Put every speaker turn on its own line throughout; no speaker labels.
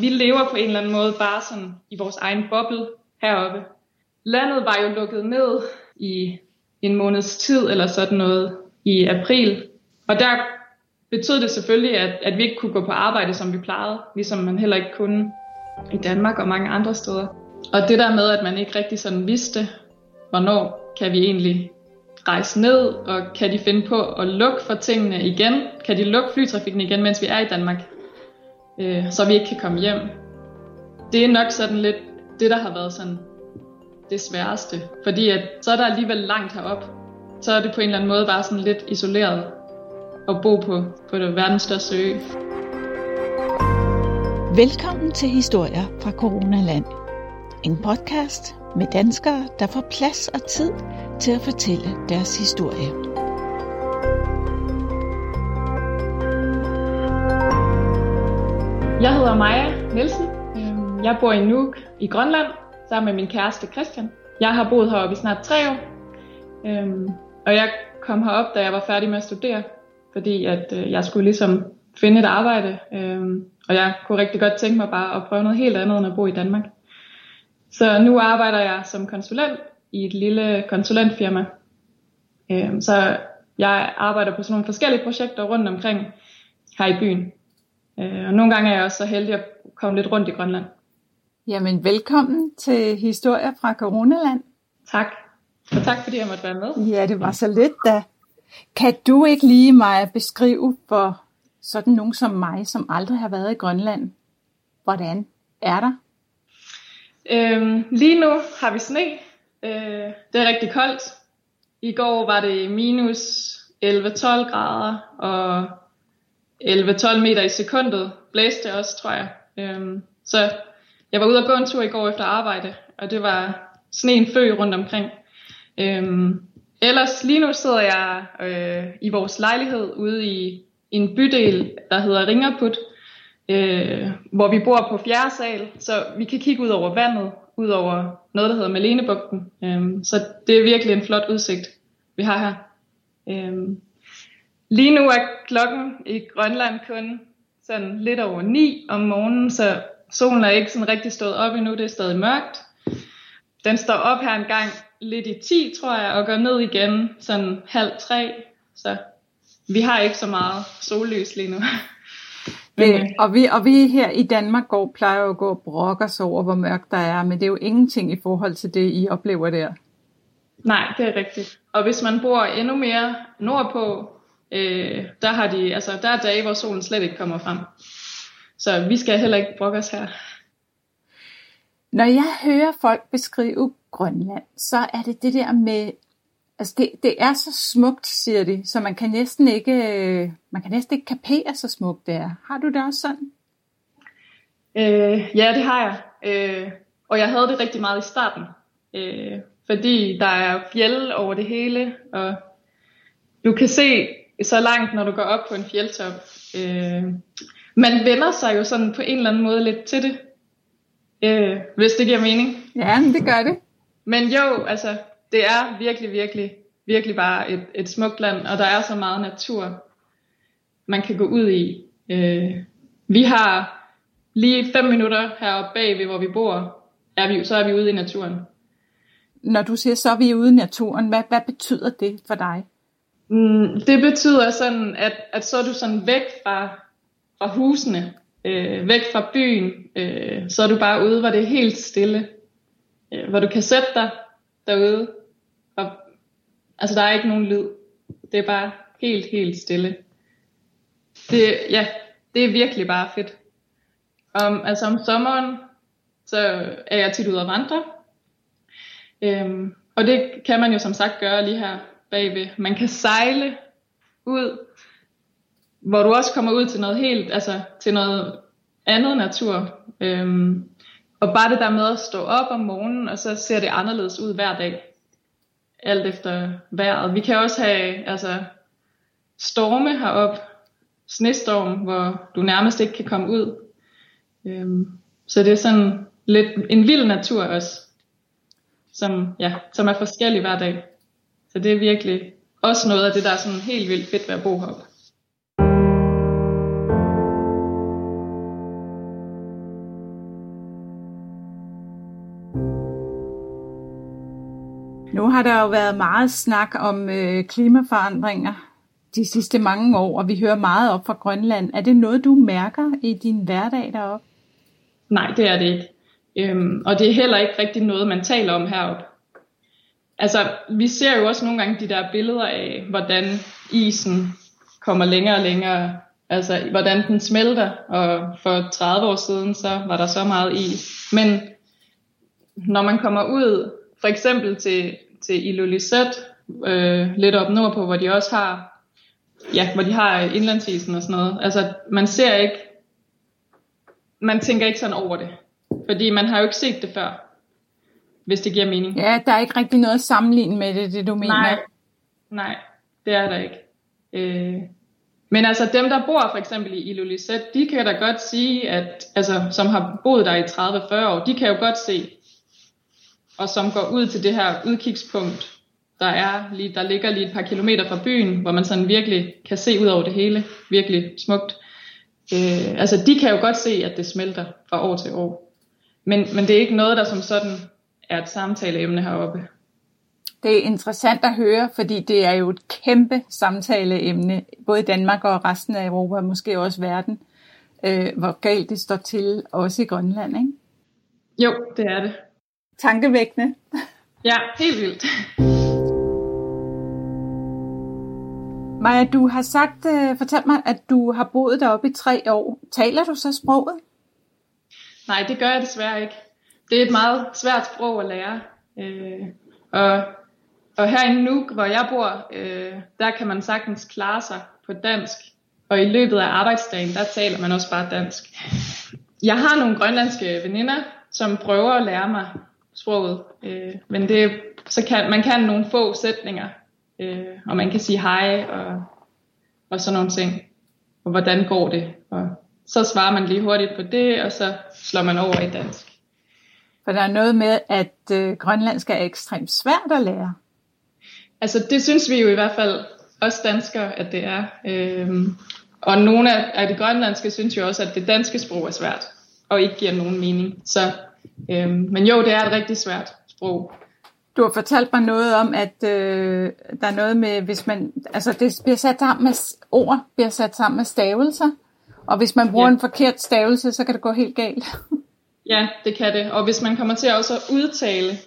Vi lever på en eller anden måde bare sådan i vores egen boble heroppe. Landet var jo lukket ned i en måneds tid eller sådan noget i april. Og der betød det selvfølgelig, at, at vi ikke kunne gå på arbejde, som vi plejede, ligesom man heller ikke kunne i Danmark og mange andre steder. Og det der med, at man ikke rigtig sådan vidste, hvornår kan vi egentlig rejse ned, og kan de finde på at lukke for tingene igen? Kan de lukke flytrafikken igen, mens vi er i Danmark? Øh, så vi ikke kan komme hjem. Det er nok sådan lidt det, der har været sådan det sværeste. Fordi at, så er der alligevel langt herop. Så er det på en eller anden måde bare sådan lidt isoleret at bo på, på det verdens største ø.
Velkommen til Historier fra Coronaland. En podcast med danskere, der får plads og tid til at fortælle deres historie.
Jeg hedder Maja Nielsen. Øhm, jeg bor i Nuuk i Grønland sammen med min kæreste Christian. Jeg har boet heroppe i snart tre år. Øhm, og jeg kom herop, da jeg var færdig med at studere, fordi at øh, jeg skulle ligesom finde et arbejde. Øhm, og jeg kunne rigtig godt tænke mig bare at prøve noget helt andet end at bo i Danmark. Så nu arbejder jeg som konsulent i et lille konsulentfirma. Øhm, så jeg arbejder på sådan nogle forskellige projekter rundt omkring her i byen. Øh, og nogle gange er jeg også så heldig at komme lidt rundt i Grønland.
Jamen velkommen til Historier fra Coronaland.
Tak. Og tak fordi jeg måtte være med.
Ja, det var så lidt da. Kan du ikke lige mig beskrive for sådan nogen som mig, som aldrig har været i Grønland, hvordan er der?
Øhm, lige nu har vi sne. Øh, det er rigtig koldt. I går var det minus 11-12 grader og 11-12 meter i sekundet. Blæste også, tror jeg. Øhm, så jeg var ude og gå en tur i går efter arbejde, og det var sneen fø rundt omkring. Øhm, ellers lige nu sidder jeg øh, i vores lejlighed ude i en bydel, der hedder Ringerput, øh, hvor vi bor på fjerde sal, så vi kan kigge ud over vandet, ud over noget, der hedder Malenebugten. Øhm, så det er virkelig en flot udsigt, vi har her. Øhm, lige nu er klokken i Grønland kun sådan lidt over 9 om morgenen, så solen er ikke sådan rigtig stået op endnu, det er stadig mørkt. Den står op her en gang lidt i 10, tror jeg, og går ned igen sådan halv tre. Så vi har ikke så meget sollys lige nu.
Men, det, og, vi, og vi her i Danmark går, plejer jo at gå og brokke os over, hvor mørkt der er, men det er jo ingenting i forhold til det, I oplever der.
Nej, det er rigtigt. Og hvis man bor endnu mere nordpå, øh, der, har de, altså, der er dage, hvor solen slet ikke kommer frem. Så vi skal heller ikke brokke os her.
Når jeg hører folk beskrive Grønland, så er det det der med, altså det, det er så smukt, siger de, så man kan næsten ikke, man kan næsten ikke kapere, så smukt det er. Har du det også sådan?
Øh, ja, det har jeg. Øh, og jeg havde det rigtig meget i starten. Øh, fordi der er fjeld over det hele, og du kan se så langt, når du går op på en fjeldtop. Øh, man vender sig jo sådan på en eller anden måde lidt til det, øh, hvis det giver mening.
Ja, det gør det.
Men jo, altså, det er virkelig, virkelig, virkelig bare et, et smukt land, og der er så meget natur, man kan gå ud i. Øh, vi har lige fem minutter heroppe bagved, hvor vi bor, er vi, så er vi ude i naturen.
Når du siger, så er vi ude i naturen, hvad, hvad betyder det for dig?
Mm, det betyder sådan, at, at så er du sådan væk fra fra husene, øh, væk fra byen, øh, så er du bare ude, hvor det er helt stille. Øh, hvor du kan sætte dig derude, og altså der er ikke nogen lyd. Det er bare helt, helt stille. Det, ja, det er virkelig bare fedt. Om, altså om sommeren, så er jeg tit ude at vandre. Øhm, og det kan man jo som sagt gøre lige her bagved. Man kan sejle ud hvor du også kommer ud til noget helt, altså til noget andet natur. Øhm, og bare det der med at stå op om morgenen, og så ser det anderledes ud hver dag. Alt efter vejret. Vi kan også have altså, storme herop, snestorm, hvor du nærmest ikke kan komme ud. Øhm, så det er sådan lidt en vild natur også, som, ja, som er forskellig hver dag. Så det er virkelig også noget af det, der er sådan helt vildt fedt ved at bo heroppe.
Nu har der jo været meget snak om øh, klimaforandringer de sidste mange år, og vi hører meget op fra Grønland. Er det noget, du mærker i din hverdag deroppe?
Nej, det er det ikke. Øhm, og det er heller ikke rigtig noget, man taler om heroppe. Altså, vi ser jo også nogle gange de der billeder af, hvordan isen kommer længere og længere. Altså, hvordan den smelter. Og for 30 år siden, så var der så meget is. Men når man kommer ud, for eksempel til, til Ilulissat, øh, lidt op nordpå, hvor de også har, ja, hvor de har indlandsisen og sådan noget. Altså, man ser ikke, man tænker ikke sådan over det. Fordi man har jo ikke set det før, hvis det giver mening.
Ja, der er ikke rigtig noget at sammenligne med det, det du mener.
Nej, nej det er der ikke. Øh, men altså dem, der bor for eksempel i Ilulissat, de kan da godt sige, at altså, som har boet der i 30-40 år, de kan jo godt se, og som går ud til det her udkigspunkt, der er lige, der ligger lige et par kilometer fra byen, hvor man sådan virkelig kan se ud over det hele, virkelig smukt. Øh, altså de kan jo godt se, at det smelter fra år til år. Men, men det er ikke noget, der som sådan er et samtaleemne heroppe.
Det er interessant at høre, fordi det er jo et kæmpe samtaleemne, både i Danmark og resten af Europa, måske også verden, øh, hvor galt det står til, også i Grønland, ikke?
Jo, det er det.
Tankevækkende.
Ja, helt vildt.
Maja, du har sagt, uh, fortalt mig, at du har boet deroppe i tre år. Taler du så sproget?
Nej, det gør jeg desværre ikke. Det er et meget svært sprog at lære. Øh, og, og her i Nuuk, hvor jeg bor, øh, der kan man sagtens klare sig på dansk. Og i løbet af arbejdsdagen, der taler man også bare dansk. Jeg har nogle grønlandske veninder, som prøver at lære mig sproget. Øh, men det, så kan, man kan nogle få sætninger, øh, og man kan sige hej og, og sådan nogle ting. Og hvordan går det? Og så svarer man lige hurtigt på det, og så slår man over i dansk.
For der er noget med, at øh, grønlandsk er ekstremt svært at lære.
Altså det synes vi jo i hvert fald, os danskere, at det er. Øhm, og nogle af, af det grønlandske synes jo også, at det danske sprog er svært, og ikke giver nogen mening. Så, øhm, men jo, det er et rigtig svært sprog.
Du har fortalt mig noget om, at øh, der er noget med, hvis man, altså det bliver sat sammen med ord, bliver sat sammen med stavelser, og hvis man bruger ja. en forkert stavelse, så kan det gå helt galt.
Ja, det kan det. Og hvis man kommer til også at udtale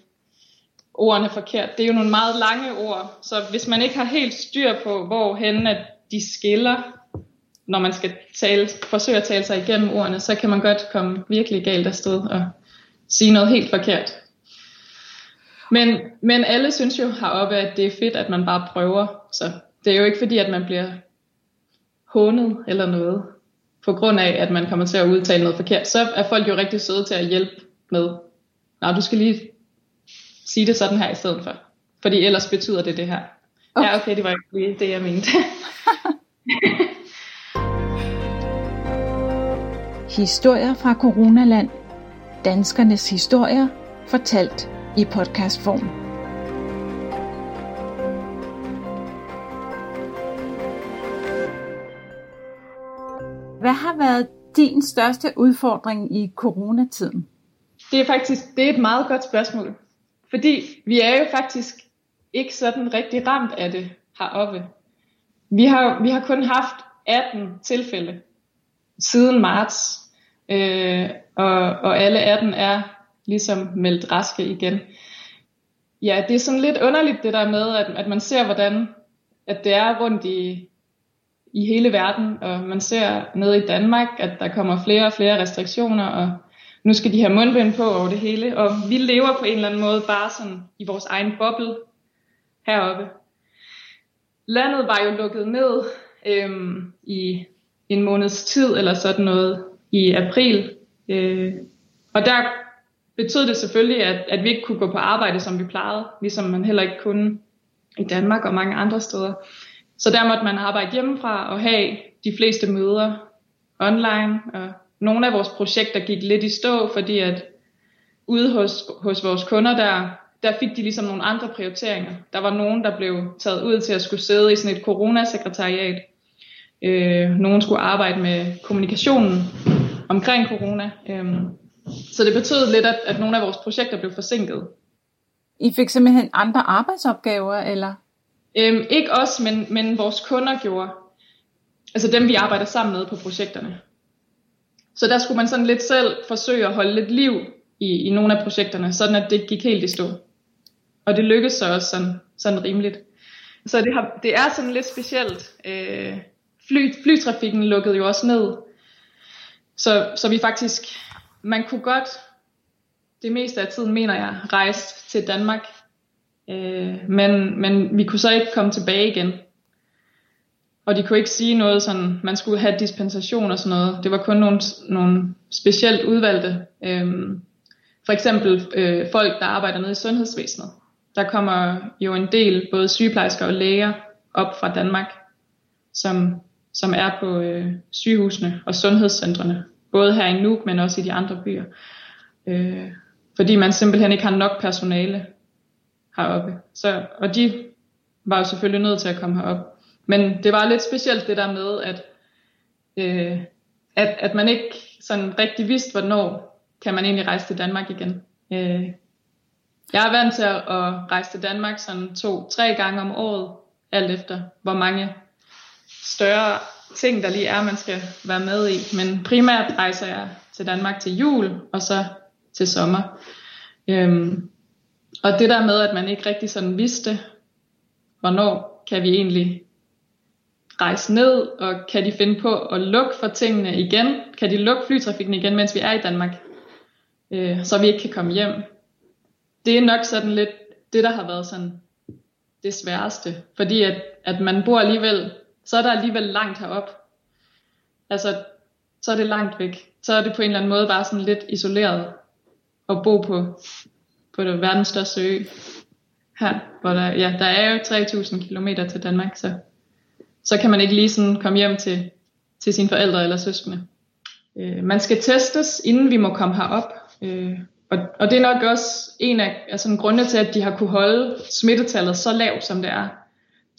ordene forkert, det er jo nogle meget lange ord, så hvis man ikke har helt styr på, hvor hen at de skiller, når man skal tale, forsøge at tale sig igennem ordene, så kan man godt komme virkelig galt afsted og sige noget helt forkert. Men, men alle synes jo heroppe, at det er fedt, at man bare prøver. Så det er jo ikke fordi, at man bliver hånet eller noget på grund af, at man kommer til at udtale noget forkert, så er folk jo rigtig søde til at hjælpe med, nej, du skal lige sige det sådan her i stedet for. Fordi ellers betyder det det her. Okay. Ja, okay, det var ikke det, jeg mente.
Historier fra Coronaland. Danskernes historier fortalt i podcastform. Hvad har været din største udfordring i coronatiden?
Det er faktisk det er et meget godt spørgsmål. Fordi vi er jo faktisk ikke sådan rigtig ramt af det heroppe. Vi har, vi har kun haft 18 tilfælde siden marts, øh, og, og alle 18 er ligesom meldt raske igen. Ja, det er sådan lidt underligt det der med, at, at man ser, hvordan at det er rundt i, i hele verden, og man ser ned i Danmark, at der kommer flere og flere restriktioner, og nu skal de have mundbind på over det hele, og vi lever på en eller anden måde bare sådan i vores egen boble heroppe. Landet var jo lukket ned øhm, i en måneds tid eller sådan noget i april, øh, og der betød det selvfølgelig, at, at vi ikke kunne gå på arbejde, som vi plejede, ligesom man heller ikke kunne i Danmark og mange andre steder. Så der måtte man arbejde hjemmefra og have de fleste møder online. Og nogle af vores projekter gik lidt i stå, fordi at ude hos, hos vores kunder, der, der fik de ligesom nogle andre prioriteringer. Der var nogen, der blev taget ud til at skulle sidde i sådan et coronasekretariat. Øh, nogen skulle arbejde med kommunikationen omkring corona. Øh, så det betød lidt, at, at nogle af vores projekter blev forsinket.
I fik simpelthen andre arbejdsopgaver, eller?
Øhm, ikke os, men, men vores kunder gjorde. Altså dem, vi arbejder sammen med på projekterne. Så der skulle man sådan lidt selv forsøge at holde lidt liv i, i nogle af projekterne, sådan at det gik helt i stå. Og det lykkedes så også sådan, sådan rimeligt. Så det, har, det er sådan lidt specielt. Øh, fly, flytrafikken lukkede jo også ned. Så, så vi faktisk, man kunne godt, det meste af tiden mener jeg, rejse til Danmark. Øh, men, men vi kunne så ikke komme tilbage igen. Og de kunne ikke sige noget sådan, man skulle have dispensation og sådan noget. Det var kun nogle, nogle specielt udvalgte. Øh, for eksempel øh, folk, der arbejder nede i sundhedsvæsenet. Der kommer jo en del både sygeplejersker og læger op fra Danmark, som, som er på øh, sygehusene og sundhedscentrene. Både her i Nuuk, men også i de andre byer. Øh, fordi man simpelthen ikke har nok personale heroppe. Så, og de var jo selvfølgelig nødt til at komme herop. Men det var lidt specielt det der med, at, øh, at, at man ikke sådan rigtig vidste, hvornår kan man egentlig rejse til Danmark igen. Øh, jeg er vant til at, at rejse til Danmark sådan to-tre gange om året, alt efter hvor mange større ting, der lige er, man skal være med i. Men primært rejser jeg til Danmark til jul, og så til sommer. Øhm, og det der med, at man ikke rigtig sådan vidste, hvornår kan vi egentlig rejse ned, og kan de finde på at lukke for tingene igen? Kan de lukke flytrafikken igen, mens vi er i Danmark? Øh, så vi ikke kan komme hjem. Det er nok sådan lidt det, der har været sådan det sværeste. Fordi at, at man bor alligevel, så er der alligevel langt herop. Altså, så er det langt væk. Så er det på en eller anden måde bare sådan lidt isoleret at bo på, på det verdens største ø. Her, hvor der, ja, der er jo 3000 km til Danmark, så så kan man ikke lige sådan komme hjem til, til sine forældre eller søskende. Øh, man skal testes, inden vi må komme herop. Øh, og, og det er nok også en af altså en grunde til, at de har kunne holde smittetallet så lavt, som det er.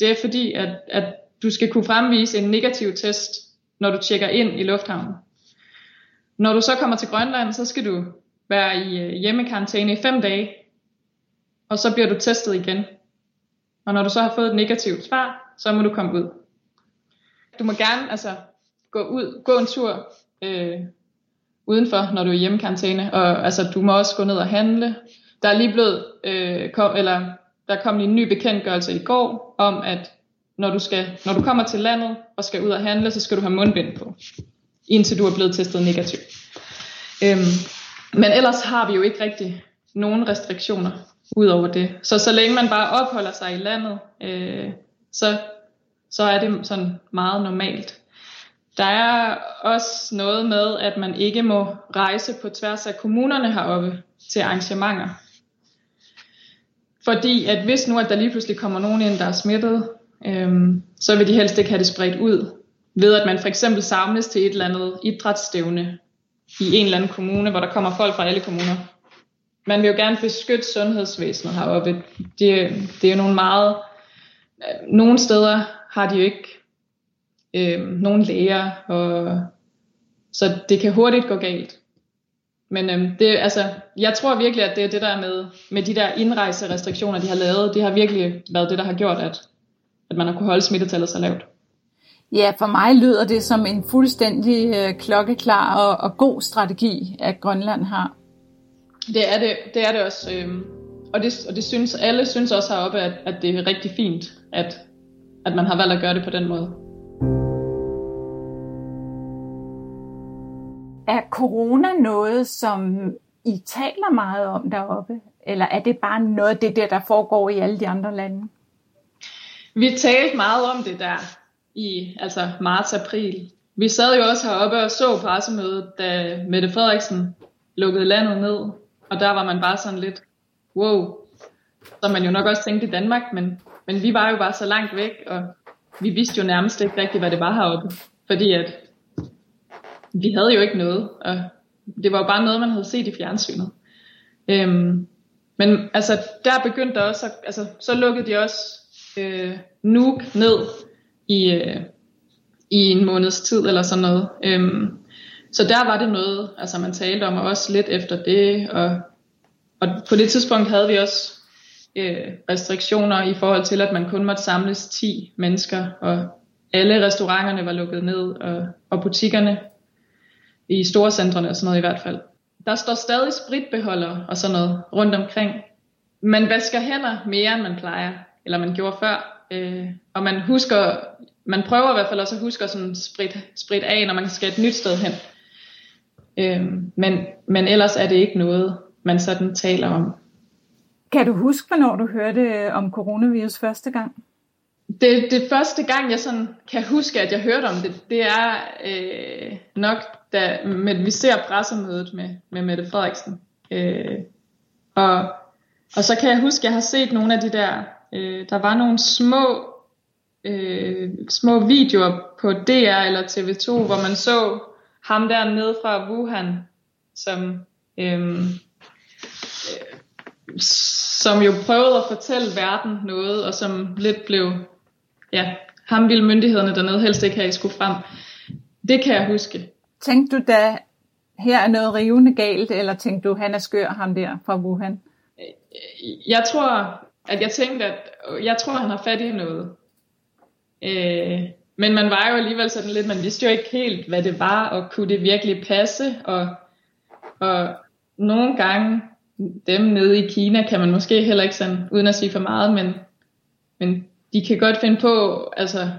Det er fordi, at, at du skal kunne fremvise en negativ test, når du tjekker ind i lufthavnen. Når du så kommer til Grønland, så skal du være i øh, hjemmekarantæne i fem dage, og så bliver du testet igen. Og når du så har fået et negativt svar, så må du komme ud du må gerne altså, gå ud, gå en tur øh, udenfor, når du er hjemmekarantæne, og altså, du må også gå ned og handle. Der er lige blevet, øh, kom, eller der kom lige en ny bekendtgørelse i går, om at når du, skal, når du kommer til landet og skal ud og handle, så skal du have mundbind på, indtil du er blevet testet negativ. Øhm, men ellers har vi jo ikke rigtig nogen restriktioner ud over det. Så så længe man bare opholder sig i landet, øh, så så er det sådan meget normalt. Der er også noget med, at man ikke må rejse på tværs af kommunerne heroppe til arrangementer. Fordi at hvis nu, at der lige pludselig kommer nogen ind, der er smittet, øhm, så vil de helst ikke have det spredt ud. Ved at man for eksempel samles til et eller andet idrætsstævne i en eller anden kommune, hvor der kommer folk fra alle kommuner. Man vil jo gerne beskytte sundhedsvæsenet heroppe. Det, det er jo nogle meget... Øh, nogle steder har de jo ikke øh, nogen læger, og, så det kan hurtigt gå galt. Men øh, det, altså, jeg tror virkelig, at det er det der med, med de der indrejserestriktioner, de har lavet, det har virkelig været det, der har gjort, at, at man har kunne holde smittetallet så lavt.
Ja, for mig lyder det som en fuldstændig øh, klokkeklar og, og god strategi, at Grønland har.
Det er det, det, er det også. Øh, og det, og det synes, alle synes også heroppe, at, at det er rigtig fint, at, at man har valgt at gøre det på den måde.
Er corona noget, som I taler meget om deroppe? Eller er det bare noget af det der, der foregår i alle de andre lande?
Vi talte meget om det der i altså marts-april. Vi sad jo også heroppe og så pressemødet, da Mette Frederiksen lukkede landet ned. Og der var man bare sådan lidt, wow, som man jo nok også tænkte i Danmark, men men vi var jo bare så langt væk, og vi vidste jo nærmest ikke rigtigt, hvad det var heroppe. Fordi at vi havde jo ikke noget, og det var jo bare noget, man havde set i fjernsynet. Øhm, men altså, der begyndte der også, altså, så lukkede de også øh, Nuuk ned i, øh, i en måneds tid eller sådan noget. Øhm, så der var det noget, altså man talte om, og også lidt efter det, og, og på det tidspunkt havde vi også øh, restriktioner i forhold til, at man kun måtte samles 10 mennesker, og alle restauranterne var lukket ned, og, og butikkerne i store centrene og sådan noget i hvert fald. Der står stadig spritbeholder og sådan noget rundt omkring. Man vasker hænder mere, end man plejer, eller man gjorde før. Øh, og man husker, man prøver i hvert fald også at huske at sådan sprit, sprit af, når man skal et nyt sted hen. Øh, men, men ellers er det ikke noget, man sådan taler om.
Kan du huske, hvornår du hørte om coronavirus første gang?
Det, det første gang, jeg sådan kan huske, at jeg hørte om det, det er øh, nok, da med, vi ser pressemødet med, med Mette Frederiksen. Øh, og, og så kan jeg huske, at jeg har set nogle af de der, øh, der var nogle små, øh, små videoer på DR eller TV2, hvor man så ham der nede fra Wuhan, som, øh, som jo prøvede at fortælle verden noget, og som lidt blev ja, ham ville myndighederne dernede helst ikke have, I skulle frem. Det kan jeg huske.
Tænkte du da, her er noget rivende galt, eller tænkte du, han er skør, ham der fra Wuhan?
Jeg tror, at jeg tænkte, at øh, jeg tror, han har fat i noget. Øh, men man var jo alligevel sådan lidt, man vidste jo ikke helt, hvad det var, og kunne det virkelig passe, og, og nogle gange, dem nede i Kina, kan man måske heller ikke sådan, uden at sige for meget, men, men de kan godt finde på altså,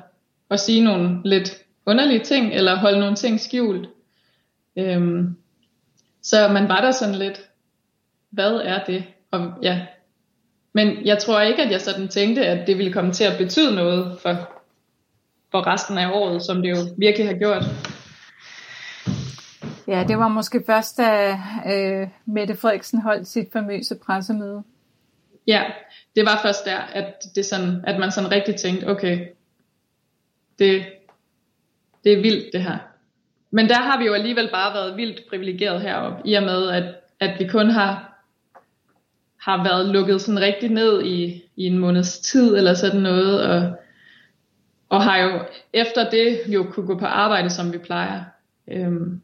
at sige nogle lidt underlige ting, eller holde nogle ting skjult. Øhm, så man var der sådan lidt, hvad er det? Og, ja. Men jeg tror ikke, at jeg sådan tænkte, at det ville komme til at betyde noget for, for resten af året, som det jo virkelig har gjort.
Ja, det var måske først, da øh, Mette Frederiksen holdt sit famøse pressemøde.
Ja, det var først der, at, det sådan, at man sådan rigtig tænkte, okay, det, det er vildt det her. Men der har vi jo alligevel bare været vildt privilegeret heroppe, i og med, at, at vi kun har, har været lukket sådan rigtig ned i, i en måneds tid, eller sådan noget, og, og har jo efter det jo kunne gå på arbejde, som vi plejer. Øhm,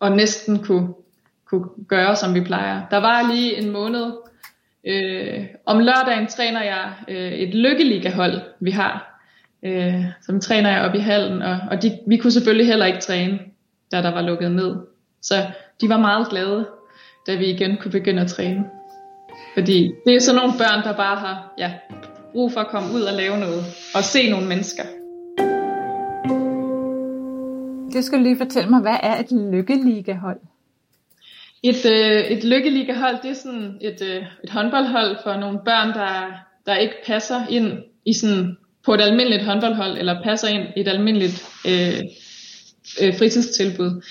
og næsten kunne, kunne gøre, som vi plejer. Der var lige en måned, Øh, om lørdagen træner jeg øh, et lykkeligahold, vi har, øh, som træner jeg op i hallen, og, og de, vi kunne selvfølgelig heller ikke træne, da der var lukket ned. Så de var meget glade, da vi igen kunne begynde at træne. Fordi det er sådan nogle børn, der bare har ja, brug for at komme ud og lave noget, og se nogle mennesker.
Det skal du lige fortælle mig, hvad er et lykkeligahold?
Et, øh, et lykkeligahold, det er sådan et, øh, et håndboldhold for nogle børn, der, der ikke passer ind i sådan, på et almindeligt håndboldhold, eller passer ind i et almindeligt øh, øh, fritidstilbud.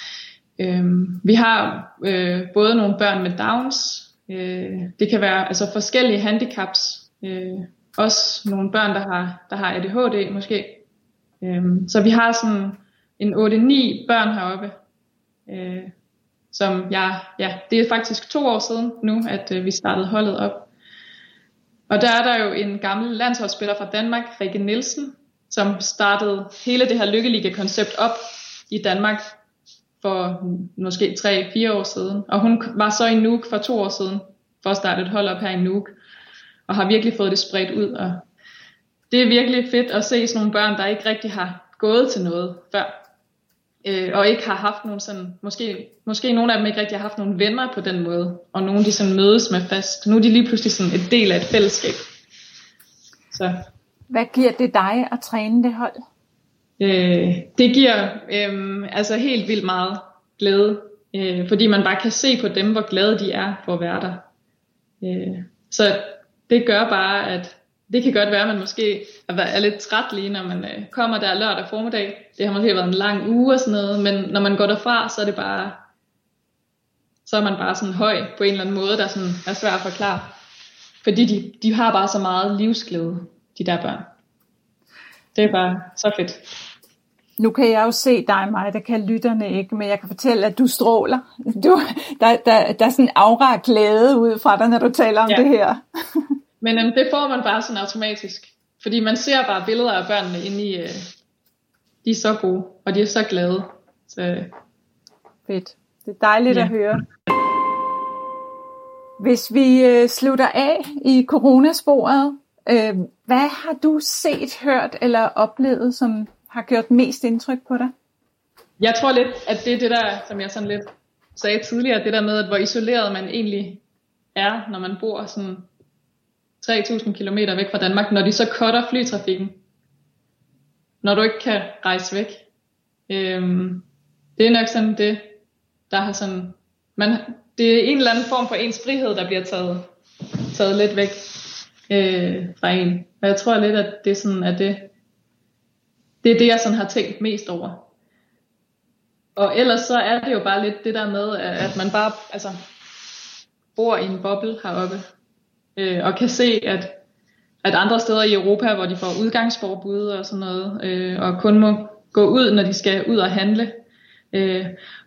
Øh, vi har øh, både nogle børn med Downs, øh, det kan være altså forskellige handicaps, øh, også nogle børn, der har, der har ADHD måske. Øh, så vi har sådan en 8-9 børn heroppe, øh, som jeg, ja, det er faktisk to år siden nu, at øh, vi startede holdet op. Og der er der jo en gammel landsholdsspiller fra Danmark, Rikke Nielsen, som startede hele det her Lykkeliga-koncept op i Danmark for måske 3-4 år siden. Og hun var så i Nuuk for to år siden, for at starte et hold op her i Nuuk, og har virkelig fået det spredt ud. Og det er virkelig fedt at se sådan nogle børn, der ikke rigtig har gået til noget før øh, og ikke har haft nogen sådan, måske, måske nogle af dem ikke rigtig har haft nogen venner på den måde, og nogle de sådan mødes med fast. Nu er de lige pludselig sådan et del af et fællesskab.
Så. Hvad giver det dig at træne det hold?
Øh, det giver øh, altså helt vildt meget glæde, øh, fordi man bare kan se på dem, hvor glade de er for at være der. Øh, så det gør bare, at det kan godt være, at man måske er lidt træt lige, når man øh, kommer der lørdag formiddag. Det har måske været en lang uge og sådan noget, men når man går derfra, så er det bare, så er man bare sådan høj på en eller anden måde, der sådan er svær at forklare. Fordi de, de har bare så meget livsglæde, de der børn. Det er bare så fedt.
Nu kan jeg jo se dig mig, der kan lytterne ikke, men jeg kan fortælle, at du stråler. Du, der, der, der er sådan en aura glæde ud fra dig, når du taler om ja. det her.
Men øhm, det får man bare sådan automatisk. Fordi man ser bare billeder af børnene inde i, øh, de er så gode, og de er så glade. Så,
Fedt. Det er dejligt ja. at høre. Hvis vi øh, slutter af i coronasporet, øh, hvad har du set, hørt eller oplevet, som har gjort mest indtryk på dig?
Jeg tror lidt, at det er det der, som jeg sådan lidt sagde tidligere, det der med, at hvor isoleret man egentlig er, når man bor sådan 3.000 km væk fra Danmark, når de så cutter flytrafikken, når du ikke kan rejse væk. Øhm, det er nok sådan det, der har sådan, man, det er en eller anden form for ens frihed, der bliver taget, taget lidt væk øh, fra en. Og jeg tror lidt, at det sådan er det, det er det, jeg sådan har tænkt mest over. Og ellers så er det jo bare lidt det der med, at man bare altså, bor i en boble heroppe, øh, og kan se, at, at andre steder i Europa, hvor de får udgangsforbud og sådan noget, øh, og kun må gå ud, når de skal ud og handle. Øh,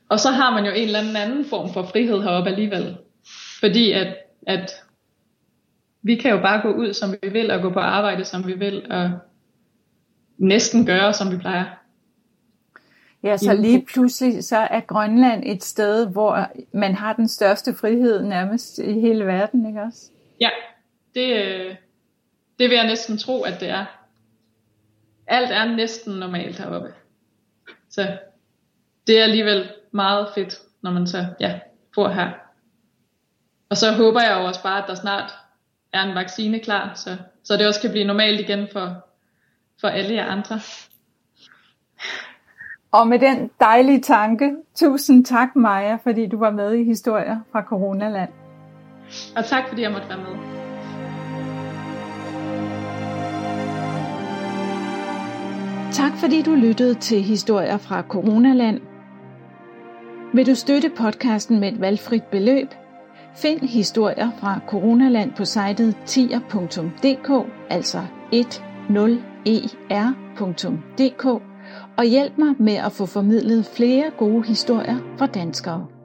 og så har man jo en eller anden anden form for frihed heroppe alligevel. Fordi at, at vi kan jo bare gå ud, som vi vil, og gå på arbejde, som vi vil, og næsten gøre, som vi plejer.
Ja, så lige pludselig så er Grønland et sted, hvor man har den største frihed nærmest i hele verden, ikke også?
Ja, det, øh, det vil jeg næsten tro, at det er. Alt er næsten normalt heroppe. Så det er alligevel meget fedt, når man så ja, bor her. Og så håber jeg jo også bare, at der snart er en vaccine klar, så, så det også kan blive normalt igen for, for alle jer andre.
Og med den dejlige tanke, tusind tak Maja, fordi du var med i Historier fra Coronaland.
Og tak fordi jeg måtte være med.
Tak fordi du lyttede til Historier fra Coronaland. Vil du støtte podcasten med et valgfrit beløb? Find historier fra Coronaland på sitet tier.dk, altså 10er.dk, og hjælp mig med at få formidlet flere gode historier fra danskere.